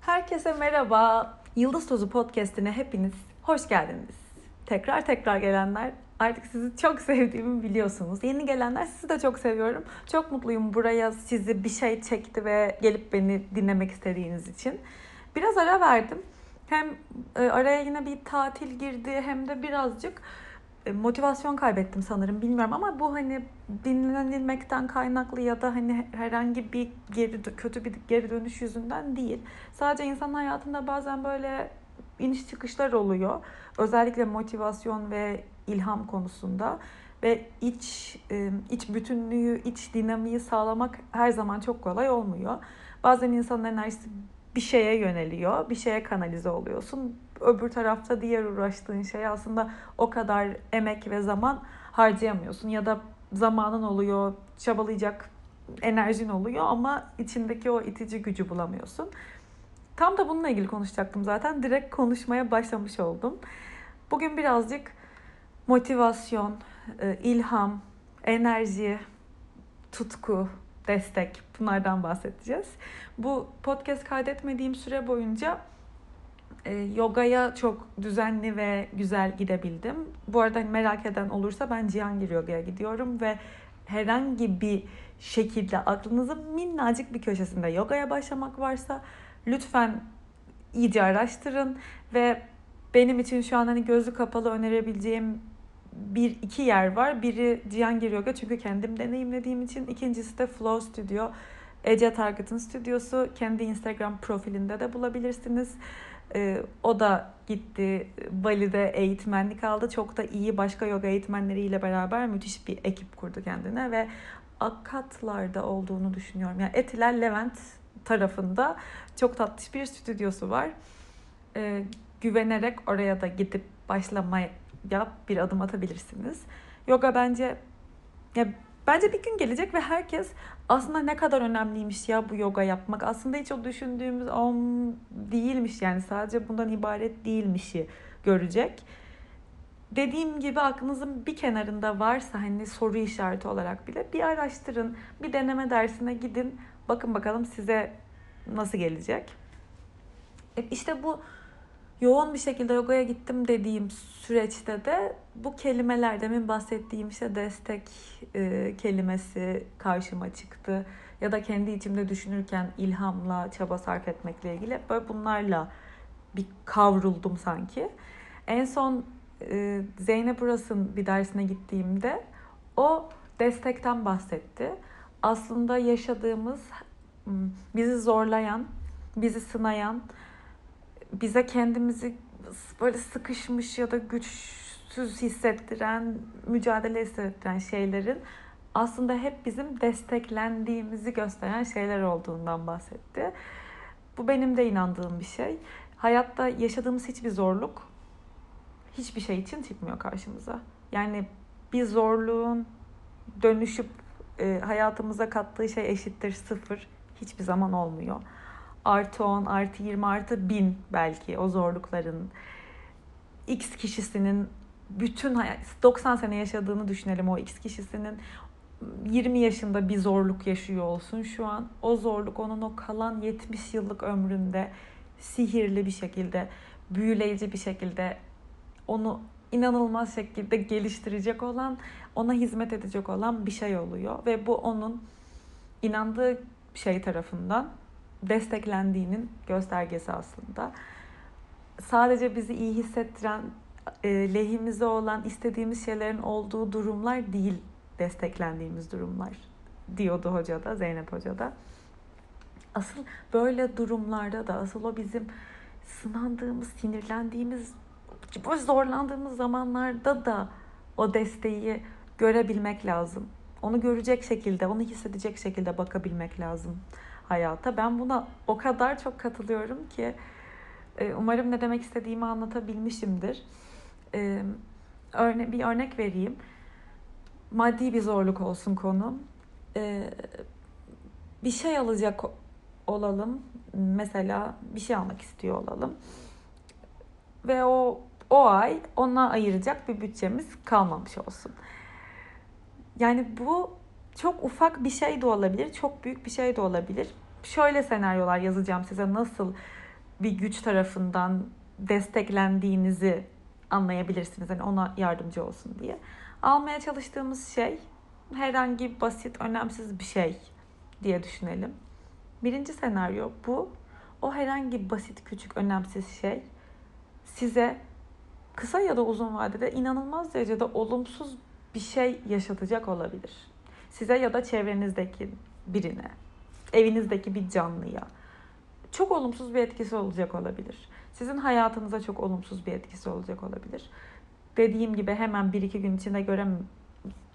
Herkese merhaba. Yıldız Tozu Podcast'ine hepiniz hoş geldiniz. Tekrar tekrar gelenler artık sizi çok sevdiğimi biliyorsunuz. Yeni gelenler sizi de çok seviyorum. Çok mutluyum buraya sizi bir şey çekti ve gelip beni dinlemek istediğiniz için. Biraz ara verdim. Hem e, araya yine bir tatil girdi hem de birazcık motivasyon kaybettim sanırım bilmiyorum ama bu hani dinlenilmekten kaynaklı ya da hani herhangi bir geri kötü bir geri dönüş yüzünden değil. Sadece insan hayatında bazen böyle iniş çıkışlar oluyor. Özellikle motivasyon ve ilham konusunda ve iç e, iç bütünlüğü, iç dinamiği sağlamak her zaman çok kolay olmuyor. Bazen insanın enerjisi bir şeye yöneliyor, bir şeye kanalize oluyorsun. Öbür tarafta diğer uğraştığın şey aslında o kadar emek ve zaman harcayamıyorsun ya da zamanın oluyor, çabalayacak enerjin oluyor ama içindeki o itici gücü bulamıyorsun. Tam da bununla ilgili konuşacaktım zaten. Direkt konuşmaya başlamış oldum. Bugün birazcık motivasyon, e, ilham, enerji, tutku, destek bunlardan bahsedeceğiz. Bu podcast kaydetmediğim süre boyunca e, yogaya çok düzenli ve güzel gidebildim. Bu arada hani merak eden olursa ben Cihangir Yoga'ya gidiyorum ve herhangi bir şekilde aklınızın minnacık bir köşesinde yogaya başlamak varsa lütfen iyice araştırın ve benim için şu an hani gözü kapalı önerebileceğim bir iki yer var. Biri Cihangir Yoga çünkü kendim deneyimlediğim için. İkincisi de Flow Studio. Ece Target'ın stüdyosu. Kendi Instagram profilinde de bulabilirsiniz. Ee, o da gitti Bali'de eğitmenlik aldı. Çok da iyi başka yoga eğitmenleriyle beraber müthiş bir ekip kurdu kendine ve Akatlar'da olduğunu düşünüyorum. Yani Etiler Levent tarafında çok tatlış bir stüdyosu var. Ee, güvenerek oraya da gidip başlamaya bir adım atabilirsiniz. Yoga bence ya bence bir gün gelecek ve herkes aslında ne kadar önemliymiş ya bu yoga yapmak. Aslında hiç o düşündüğümüz om değilmiş yani sadece bundan ibaret değilmişi görecek. Dediğim gibi aklınızın bir kenarında varsa hani soru işareti olarak bile bir araştırın, bir deneme dersine gidin. Bakın bakalım size nasıl gelecek. E işte bu yoğun bir şekilde yogaya gittim dediğim süreçte de bu kelimeler demin bahsettiğim işte destek e, kelimesi karşıma çıktı. Ya da kendi içimde düşünürken ilhamla çaba sarf etmekle ilgili böyle bunlarla bir kavruldum sanki. En son e, Zeynep Uras'ın bir dersine gittiğimde o destekten bahsetti. Aslında yaşadığımız bizi zorlayan, bizi sınayan, bize kendimizi böyle sıkışmış ya da güçsüz hissettiren, mücadele hissettiren şeylerin aslında hep bizim desteklendiğimizi gösteren şeyler olduğundan bahsetti. Bu benim de inandığım bir şey. Hayatta yaşadığımız hiçbir zorluk hiçbir şey için çıkmıyor karşımıza. Yani bir zorluğun dönüşüp e, hayatımıza kattığı şey eşittir sıfır hiçbir zaman olmuyor artı 10, artı 20, artı 1000 belki o zorlukların X kişisinin bütün hayat 90 sene yaşadığını düşünelim o X kişisinin 20 yaşında bir zorluk yaşıyor olsun şu an. O zorluk onun o kalan 70 yıllık ömründe sihirli bir şekilde, büyüleyici bir şekilde onu inanılmaz şekilde geliştirecek olan, ona hizmet edecek olan bir şey oluyor ve bu onun inandığı şey tarafından desteklendiğinin göstergesi aslında. Sadece bizi iyi hissettiren, e, lehimize olan istediğimiz şeylerin olduğu durumlar değil desteklendiğimiz durumlar diyordu hoca da, Zeynep hoca da. Asıl böyle durumlarda da asıl o bizim sınandığımız, sinirlendiğimiz, zorlandığımız zamanlarda da o desteği görebilmek lazım. Onu görecek şekilde, onu hissedecek şekilde bakabilmek lazım hayata. Ben buna o kadar çok katılıyorum ki e, umarım ne demek istediğimi anlatabilmişimdir. E, örne bir örnek vereyim. Maddi bir zorluk olsun konu. E, bir şey alacak olalım. Mesela bir şey almak istiyor olalım. Ve o o ay ona ayıracak bir bütçemiz kalmamış olsun. Yani bu çok ufak bir şey de olabilir, çok büyük bir şey de olabilir. Şöyle senaryolar yazacağım size nasıl bir güç tarafından desteklendiğinizi anlayabilirsiniz. Hani ona yardımcı olsun diye. Almaya çalıştığımız şey herhangi basit, önemsiz bir şey diye düşünelim. Birinci senaryo bu. O herhangi basit, küçük, önemsiz şey size kısa ya da uzun vadede inanılmaz derecede olumsuz bir şey yaşatacak olabilir. Size ya da çevrenizdeki birine, evinizdeki bir canlıya çok olumsuz bir etkisi olacak olabilir. Sizin hayatınıza çok olumsuz bir etkisi olacak olabilir. Dediğim gibi hemen bir iki gün içinde görem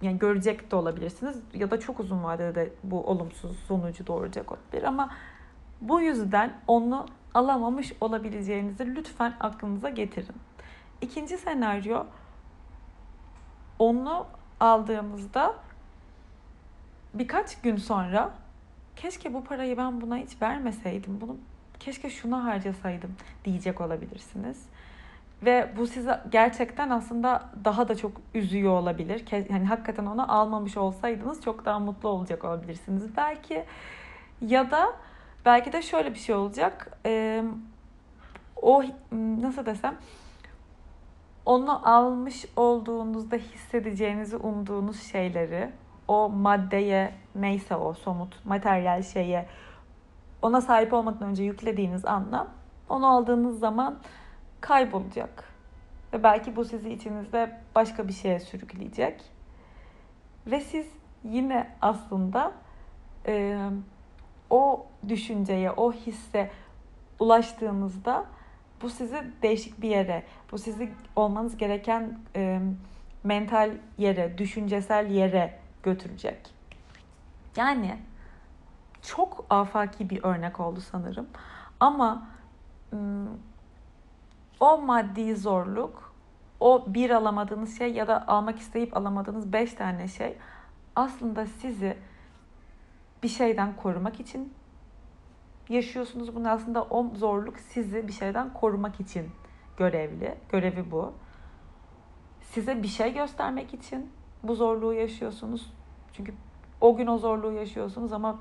yani görecek de olabilirsiniz ya da çok uzun vadede de bu olumsuz sonucu doğuracak olabilir ama bu yüzden onu alamamış olabileceğinizi lütfen aklınıza getirin. İkinci senaryo onu aldığımızda birkaç gün sonra keşke bu parayı ben buna hiç vermeseydim. Bunu keşke şuna harcasaydım diyecek olabilirsiniz. Ve bu sizi gerçekten aslında daha da çok üzüyor olabilir. Yani hakikaten onu almamış olsaydınız çok daha mutlu olacak olabilirsiniz belki. Ya da belki de şöyle bir şey olacak. Ee, o nasıl desem onu almış olduğunuzda hissedeceğinizi umduğunuz şeyleri o maddeye neyse o somut materyal şeye ona sahip olmadan önce yüklediğiniz anlam onu aldığınız zaman kaybolacak. Ve belki bu sizi içinizde başka bir şeye sürükleyecek. Ve siz yine aslında e, o düşünceye, o hisse ulaştığınızda bu sizi değişik bir yere, bu sizi olmanız gereken e, mental yere, düşüncesel yere götürecek. Yani çok afaki bir örnek oldu sanırım. Ama o maddi zorluk, o bir alamadığınız şey ya da almak isteyip alamadığınız beş tane şey aslında sizi bir şeyden korumak için yaşıyorsunuz. Bunu aslında o zorluk sizi bir şeyden korumak için görevli. Görevi bu. Size bir şey göstermek için bu zorluğu yaşıyorsunuz. Çünkü o gün o zorluğu yaşıyorsunuz ama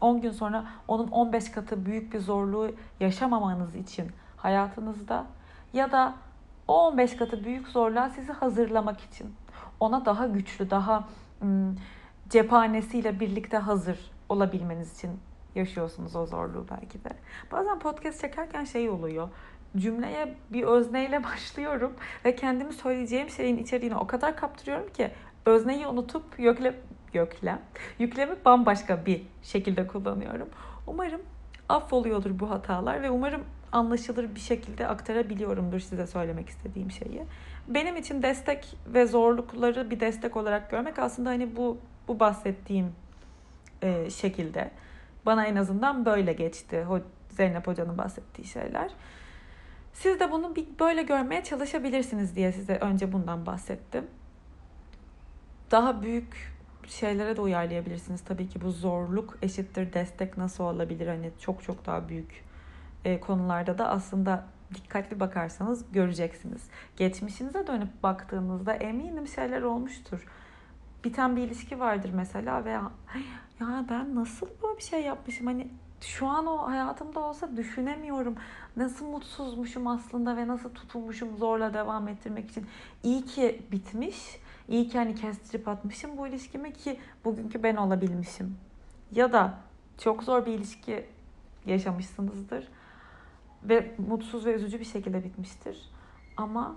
10 gün sonra onun 15 katı büyük bir zorluğu yaşamamanız için hayatınızda ya da o 15 katı büyük zorluğa sizi hazırlamak için ona daha güçlü, daha cephanesiyle birlikte hazır olabilmeniz için yaşıyorsunuz o zorluğu belki de. Bazen podcast çekerken şey oluyor. Cümleye bir özneyle başlıyorum ve kendimi söyleyeceğim şeyin içeriğini o kadar kaptırıyorum ki özneyi unutup yükle, göklem, yüklemi bambaşka bir şekilde kullanıyorum. Umarım affoluyordur bu hatalar ve umarım anlaşılır bir şekilde aktarabiliyorumdur size söylemek istediğim şeyi. Benim için destek ve zorlukları bir destek olarak görmek aslında hani bu bu bahsettiğim e, şekilde bana en azından böyle geçti. Zeynep Hoca'nın bahsettiği şeyler. Siz de bunu bir böyle görmeye çalışabilirsiniz diye size önce bundan bahsettim. Daha büyük şeylere de uyarlayabilirsiniz. Tabii ki bu zorluk eşittir destek nasıl olabilir? Hani çok çok daha büyük e, konularda da aslında dikkatli bakarsanız göreceksiniz. Geçmişinize dönüp baktığınızda eminim şeyler olmuştur. Biten bir ilişki vardır mesela ve ya ben nasıl böyle bir şey yapmışım? Hani şu an o hayatımda olsa düşünemiyorum. Nasıl mutsuzmuşum aslında ve nasıl tutulmuşum zorla devam ettirmek için. İyi ki bitmiş İyi ki hani kestirip atmışım bu ilişkimi ki bugünkü ben olabilmişim. Ya da çok zor bir ilişki yaşamışsınızdır ve mutsuz ve üzücü bir şekilde bitmiştir. Ama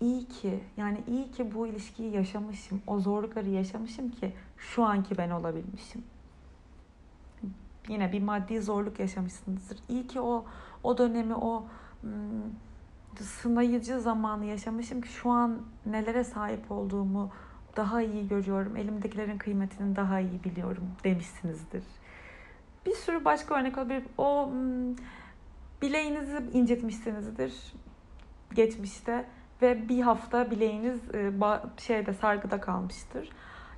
iyi ki yani iyi ki bu ilişkiyi yaşamışım. O zorlukları yaşamışım ki şu anki ben olabilmişim. Yine bir maddi zorluk yaşamışsınızdır. İyi ki o o dönemi o sınayıcı zamanı yaşamışım ki şu an nelere sahip olduğumu daha iyi görüyorum. Elimdekilerin kıymetini daha iyi biliyorum demişsinizdir. Bir sürü başka örnek olabilir. O bileğinizi incitmişsinizdir geçmişte ve bir hafta bileğiniz e, şeyde sargıda kalmıştır.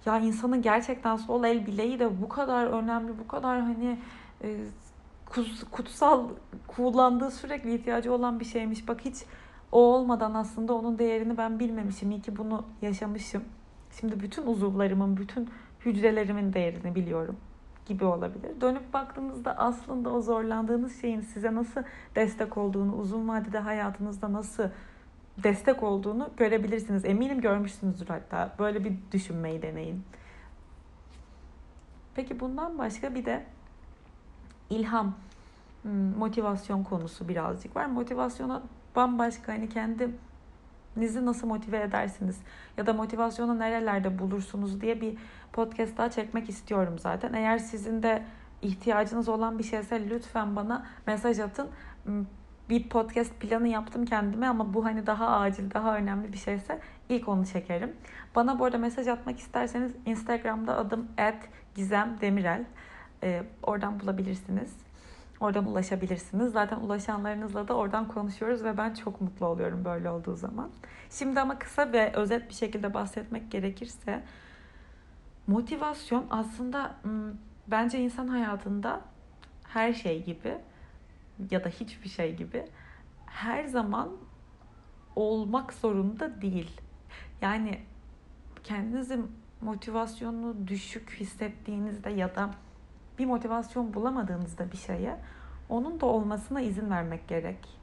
Ya insanın gerçekten sol el bileği de bu kadar önemli, bu kadar hani e, kutsal kullandığı sürekli ihtiyacı olan bir şeymiş. Bak hiç o olmadan aslında onun değerini ben bilmemişim. İyi ki bunu yaşamışım. Şimdi bütün uzuvlarımın, bütün hücrelerimin değerini biliyorum gibi olabilir. Dönüp baktığınızda aslında o zorlandığınız şeyin size nasıl destek olduğunu, uzun vadede hayatınızda nasıl destek olduğunu görebilirsiniz. Eminim görmüşsünüzdür hatta. Böyle bir düşünmeyi deneyin. Peki bundan başka bir de ilham, hmm, motivasyon konusu birazcık var. Motivasyona bambaşka hani kendinizi nasıl motive edersiniz ya da motivasyonu nerelerde bulursunuz diye bir podcast daha çekmek istiyorum zaten. Eğer sizin de ihtiyacınız olan bir şeyse lütfen bana mesaj atın. Bir podcast planı yaptım kendime ama bu hani daha acil, daha önemli bir şeyse ilk onu çekerim. Bana bu arada mesaj atmak isterseniz Instagram'da adım Gizem Demirel. Ee, oradan bulabilirsiniz. Oradan ulaşabilirsiniz. Zaten ulaşanlarınızla da oradan konuşuyoruz ve ben çok mutlu oluyorum böyle olduğu zaman. Şimdi ama kısa ve özet bir şekilde bahsetmek gerekirse motivasyon aslında bence insan hayatında her şey gibi ya da hiçbir şey gibi her zaman olmak zorunda değil. Yani kendinizi motivasyonu düşük hissettiğinizde ya da bir motivasyon bulamadığınızda bir şeye onun da olmasına izin vermek gerek.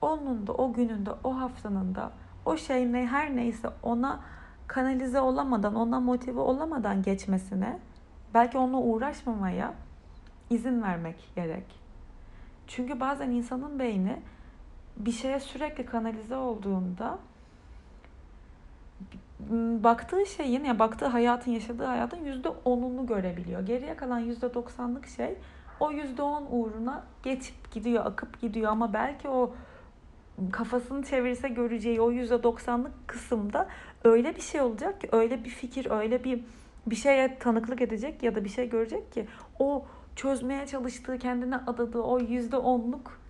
Onun da o gününde, o haftanın da o şey ne her neyse ona kanalize olamadan, ona motive olamadan geçmesine, belki onunla uğraşmamaya izin vermek gerek. Çünkü bazen insanın beyni bir şeye sürekli kanalize olduğunda baktığı şeyin ya baktığı hayatın yaşadığı hayatın yüzde onunu görebiliyor. Geriye kalan yüzde doksanlık şey o yüzde on uğruna geçip gidiyor, akıp gidiyor ama belki o kafasını çevirse göreceği o yüzde doksanlık kısımda öyle bir şey olacak ki öyle bir fikir, öyle bir bir şeye tanıklık edecek ya da bir şey görecek ki o çözmeye çalıştığı, kendine adadığı o yüzde onluk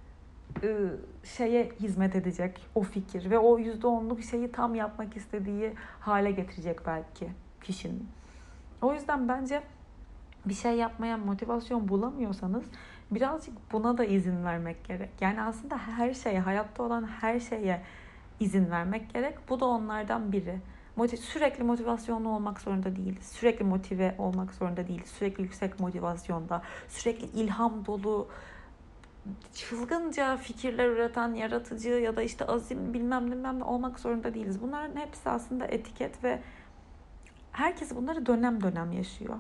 ıı, şeye hizmet edecek o fikir ve o yüzde onluk şeyi tam yapmak istediği hale getirecek belki kişinin. O yüzden bence bir şey yapmaya motivasyon bulamıyorsanız birazcık buna da izin vermek gerek. Yani aslında her şeye, hayatta olan her şeye izin vermek gerek. Bu da onlardan biri. Sürekli motivasyonlu olmak zorunda değil. Sürekli motive olmak zorunda değil. Sürekli yüksek motivasyonda, sürekli ilham dolu, çılgınca fikirler üreten yaratıcı ya da işte azim bilmem bilmem ne olmak zorunda değiliz. Bunların hepsi aslında etiket ve herkes bunları dönem dönem yaşıyor.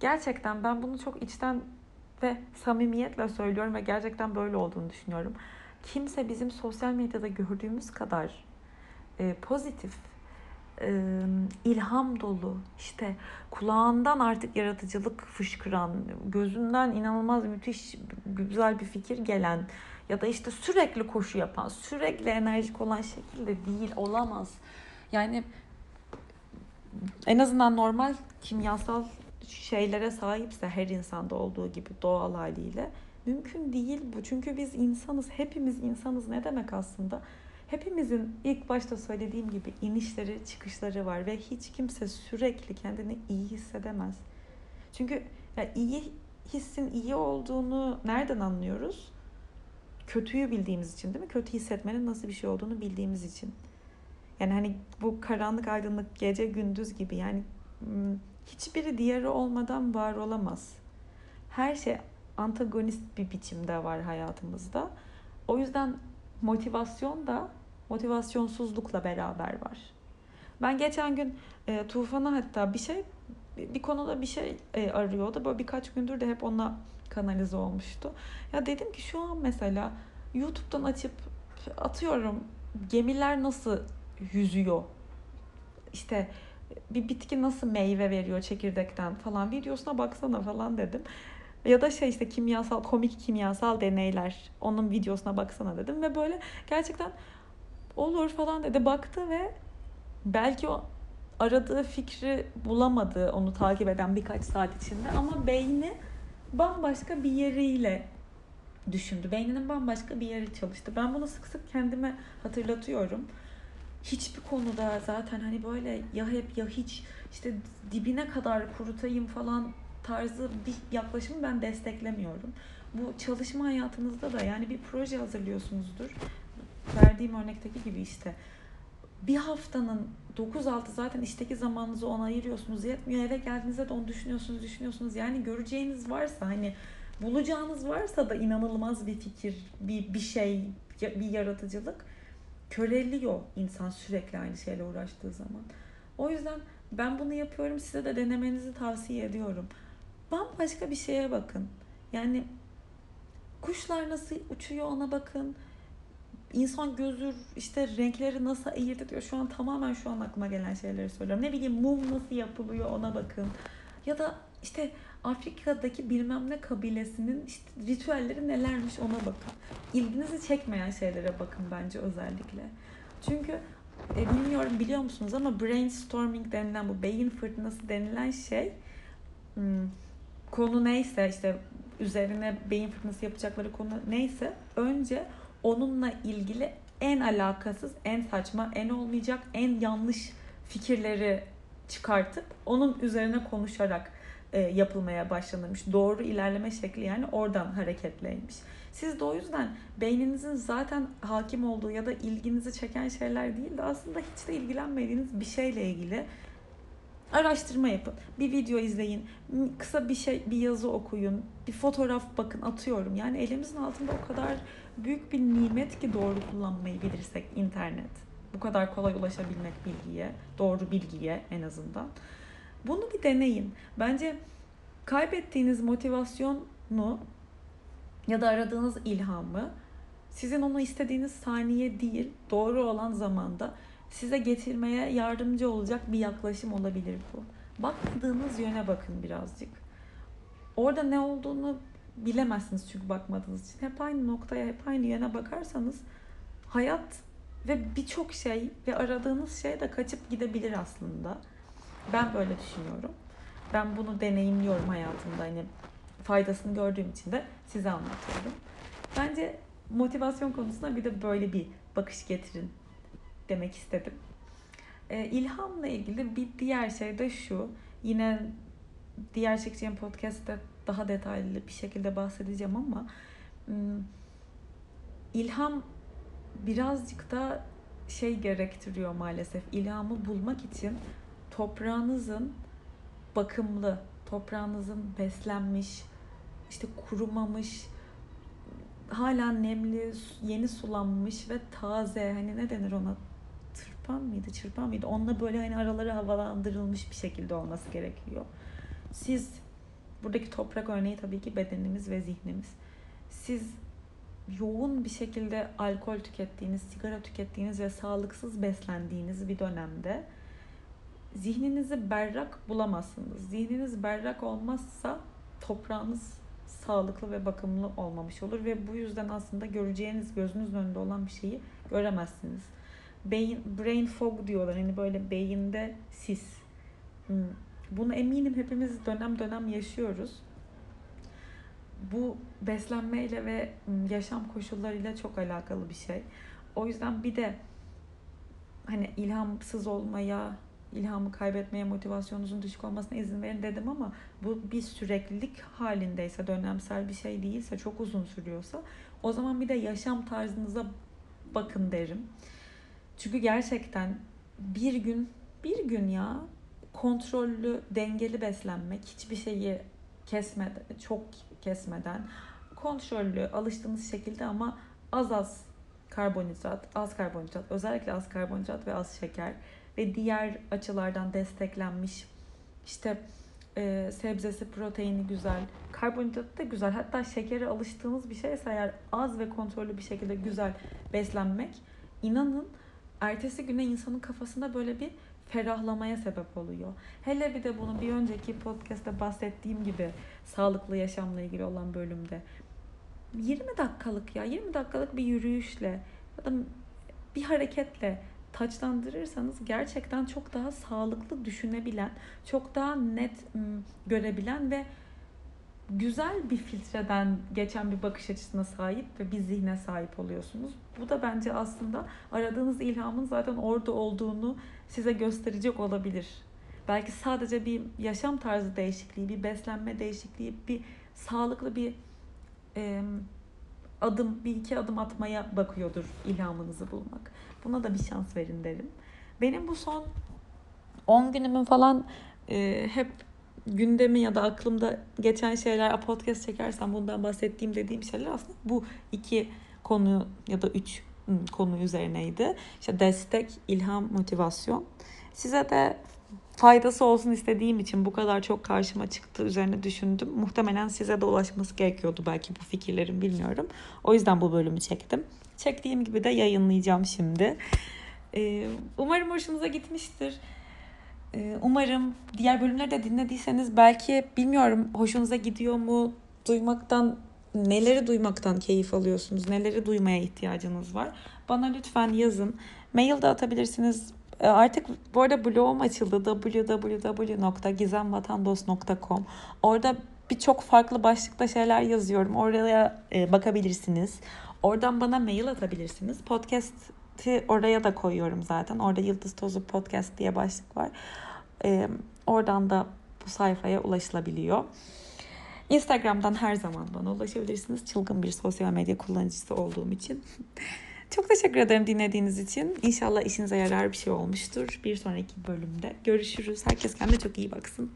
Gerçekten ben bunu çok içten ve samimiyetle söylüyorum ve gerçekten böyle olduğunu düşünüyorum. Kimse bizim sosyal medyada gördüğümüz kadar e, pozitif, ilham dolu, işte kulağından artık yaratıcılık fışkıran, gözünden inanılmaz müthiş güzel bir fikir gelen ya da işte sürekli koşu yapan, sürekli enerjik olan şekilde değil, olamaz. Yani en azından normal kimyasal şeylere sahipse her insanda olduğu gibi doğal haliyle mümkün değil bu. Çünkü biz insanız, hepimiz insanız. Ne demek aslında? Hepimizin ilk başta söylediğim gibi inişleri, çıkışları var ve hiç kimse sürekli kendini iyi hissedemez. Çünkü ya iyi hissin iyi olduğunu nereden anlıyoruz? Kötüyü bildiğimiz için değil mi? Kötü hissetmenin nasıl bir şey olduğunu bildiğimiz için. Yani hani bu karanlık aydınlık gece gündüz gibi yani hiçbiri diğeri olmadan var olamaz. Her şey antagonist bir biçimde var hayatımızda. O yüzden motivasyon da motivasyonsuzlukla beraber var. Ben geçen gün e, Tufan'a hatta bir şey bir konuda bir şey e, arıyordu. Böyle birkaç gündür de hep ona kanalize olmuştu. Ya dedim ki şu an mesela YouTube'dan açıp atıyorum gemiler nasıl yüzüyor? İşte bir bitki nasıl meyve veriyor çekirdekten falan videosuna baksana falan dedim. Ya da şey işte kimyasal, komik kimyasal deneyler. Onun videosuna baksana dedim. Ve böyle gerçekten olur falan dedi. Baktı ve belki o aradığı fikri bulamadı onu takip eden birkaç saat içinde. Ama beyni bambaşka bir yeriyle düşündü. Beyninin bambaşka bir yeri çalıştı. Ben bunu sık sık kendime hatırlatıyorum. Hiçbir konuda zaten hani böyle ya hep ya hiç işte dibine kadar kurutayım falan tarzı bir yaklaşımı ben desteklemiyorum. Bu çalışma hayatınızda da yani bir proje hazırlıyorsunuzdur. Verdiğim örnekteki gibi işte bir haftanın 9-6 zaten işteki zamanınızı ona ayırıyorsunuz. Yetmiyor eve geldiğinizde de onu düşünüyorsunuz, düşünüyorsunuz. Yani göreceğiniz varsa hani bulacağınız varsa da inanılmaz bir fikir, bir, bir şey, bir yaratıcılık köreliyor insan sürekli aynı şeyle uğraştığı zaman. O yüzden ben bunu yapıyorum. Size de denemenizi tavsiye ediyorum. Bambaşka bir şeye bakın. Yani kuşlar nasıl uçuyor ona bakın. İnsan gözü işte renkleri nasıl ayırt ediyor. Şu an tamamen şu an aklıma gelen şeyleri söylüyorum. Ne bileyim mum nasıl yapılıyor ona bakın. Ya da işte Afrika'daki bilmem ne kabilesinin işte ritüelleri nelermiş ona bakın. İlginizi çekmeyen şeylere bakın bence özellikle. Çünkü e, bilmiyorum biliyor musunuz ama brainstorming denilen bu beyin fırtınası denilen şey hmm, konu neyse işte üzerine beyin fırtınası yapacakları konu neyse önce onunla ilgili en alakasız, en saçma, en olmayacak, en yanlış fikirleri çıkartıp onun üzerine konuşarak e, yapılmaya başlanırmış. Doğru ilerleme şekli yani oradan hareketleymiş. Siz de o yüzden beyninizin zaten hakim olduğu ya da ilginizi çeken şeyler değil de aslında hiç de ilgilenmediğiniz bir şeyle ilgili araştırma yapın. Bir video izleyin. Kısa bir şey, bir yazı okuyun. Bir fotoğraf bakın atıyorum. Yani elimizin altında o kadar büyük bir nimet ki doğru kullanmayı bilirsek internet. Bu kadar kolay ulaşabilmek bilgiye, doğru bilgiye en azından. Bunu bir deneyin. Bence kaybettiğiniz motivasyonu ya da aradığınız ilhamı sizin onu istediğiniz saniye değil, doğru olan zamanda size getirmeye yardımcı olacak bir yaklaşım olabilir bu. Bakmadığınız yöne bakın birazcık. Orada ne olduğunu bilemezsiniz çünkü bakmadığınız için. Hep aynı noktaya, hep aynı yöne bakarsanız hayat ve birçok şey ve aradığınız şey de kaçıp gidebilir aslında. Ben böyle düşünüyorum. Ben bunu deneyimliyorum hayatımda. Hani faydasını gördüğüm için de size anlatıyorum. Bence motivasyon konusunda bir de böyle bir bakış getirin demek istedim. E, ilhamla ilgili bir diğer şey de şu. Yine diğer çekeceğim podcast'te daha detaylı bir şekilde bahsedeceğim ama ilham birazcık da şey gerektiriyor maalesef. İlhamı bulmak için toprağınızın bakımlı, toprağınızın beslenmiş, işte kurumamış, hala nemli, yeni sulanmış ve taze hani ne denir ona tırpan mıydı, çırpan mıydı? Onunla böyle hani araları havalandırılmış bir şekilde olması gerekiyor. Siz buradaki toprak örneği tabii ki bedenimiz ve zihnimiz. Siz yoğun bir şekilde alkol tükettiğiniz, sigara tükettiğiniz ve sağlıksız beslendiğiniz bir dönemde zihninizi berrak bulamazsınız. Zihniniz berrak olmazsa toprağınız sağlıklı ve bakımlı olmamış olur ve bu yüzden aslında göreceğiniz gözünüzün önünde olan bir şeyi göremezsiniz. Beyin, brain fog diyorlar. Hani böyle beyinde sis. Hmm. Bunu eminim hepimiz dönem dönem yaşıyoruz. Bu beslenmeyle ve hmm, yaşam koşullarıyla çok alakalı bir şey. O yüzden bir de hani ilhamsız olmaya, ilhamı kaybetmeye, motivasyonunuzun düşük olmasına izin verin dedim ama bu bir süreklilik halindeyse, dönemsel bir şey değilse, çok uzun sürüyorsa o zaman bir de yaşam tarzınıza bakın derim. Çünkü gerçekten bir gün, bir gün ya kontrollü, dengeli beslenmek, hiçbir şeyi kesmeden, çok kesmeden, kontrollü, alıştığınız şekilde ama az az karbonhidrat, az karbonhidrat, özellikle az karbonhidrat ve az şeker ve diğer açılardan desteklenmiş işte e, sebzesi, proteini güzel, karbonhidratı da güzel. Hatta şekere alıştığınız bir şeyse eğer az ve kontrollü bir şekilde güzel beslenmek inanın ertesi güne insanın kafasında böyle bir ferahlamaya sebep oluyor. Hele bir de bunu bir önceki podcast'te bahsettiğim gibi sağlıklı yaşamla ilgili olan bölümde 20 dakikalık ya 20 dakikalık bir yürüyüşle ya da bir hareketle taçlandırırsanız gerçekten çok daha sağlıklı düşünebilen, çok daha net görebilen ve güzel bir filtreden geçen bir bakış açısına sahip ve bir zihne sahip oluyorsunuz. Bu da bence aslında aradığınız ilhamın zaten orada olduğunu size gösterecek olabilir. Belki sadece bir yaşam tarzı değişikliği, bir beslenme değişikliği, bir sağlıklı bir e, adım, bir iki adım atmaya bakıyordur ilhamınızı bulmak. Buna da bir şans verin derim. Benim bu son 10 günümün falan e, hep gündemi ya da aklımda geçen şeyler podcast çekersem bundan bahsettiğim dediğim şeyler aslında bu iki konu ya da üç konu üzerineydi. İşte destek, ilham, motivasyon. Size de faydası olsun istediğim için bu kadar çok karşıma çıktı üzerine düşündüm. Muhtemelen size de ulaşması gerekiyordu belki bu fikirlerim bilmiyorum. O yüzden bu bölümü çektim. Çektiğim gibi de yayınlayacağım şimdi. Umarım hoşunuza gitmiştir. Ee, umarım diğer bölümleri de dinlediyseniz belki bilmiyorum hoşunuza gidiyor mu duymaktan neleri duymaktan keyif alıyorsunuz, neleri duymaya ihtiyacınız var. Bana lütfen yazın. Mail de atabilirsiniz. Ee, artık bu arada blogum açıldı www.gizemvatandos.com Orada birçok farklı başlıkta şeyler yazıyorum. Oraya e, bakabilirsiniz. Oradan bana mail atabilirsiniz. Podcast'i oraya da koyuyorum zaten. Orada Yıldız Tozu Podcast diye başlık var. Oradan da bu sayfaya ulaşılabiliyor. Instagram'dan her zaman bana ulaşabilirsiniz. Çılgın bir sosyal medya kullanıcısı olduğum için. Çok teşekkür ederim dinlediğiniz için. İnşallah işinize yarar bir şey olmuştur. Bir sonraki bölümde görüşürüz. Herkes kendine çok iyi baksın.